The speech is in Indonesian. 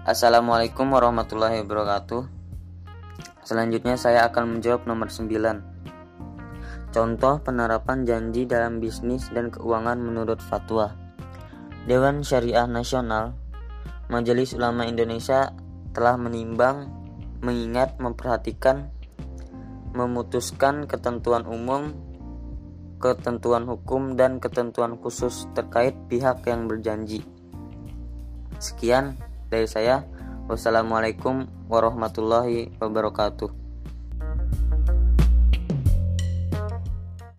Assalamualaikum warahmatullahi wabarakatuh. Selanjutnya saya akan menjawab nomor 9. Contoh penerapan janji dalam bisnis dan keuangan menurut fatwa. Dewan Syariah Nasional Majelis Ulama Indonesia telah menimbang, mengingat, memperhatikan, memutuskan ketentuan umum, ketentuan hukum, dan ketentuan khusus terkait pihak yang berjanji. Sekian dari saya. Wassalamualaikum warahmatullahi wabarakatuh.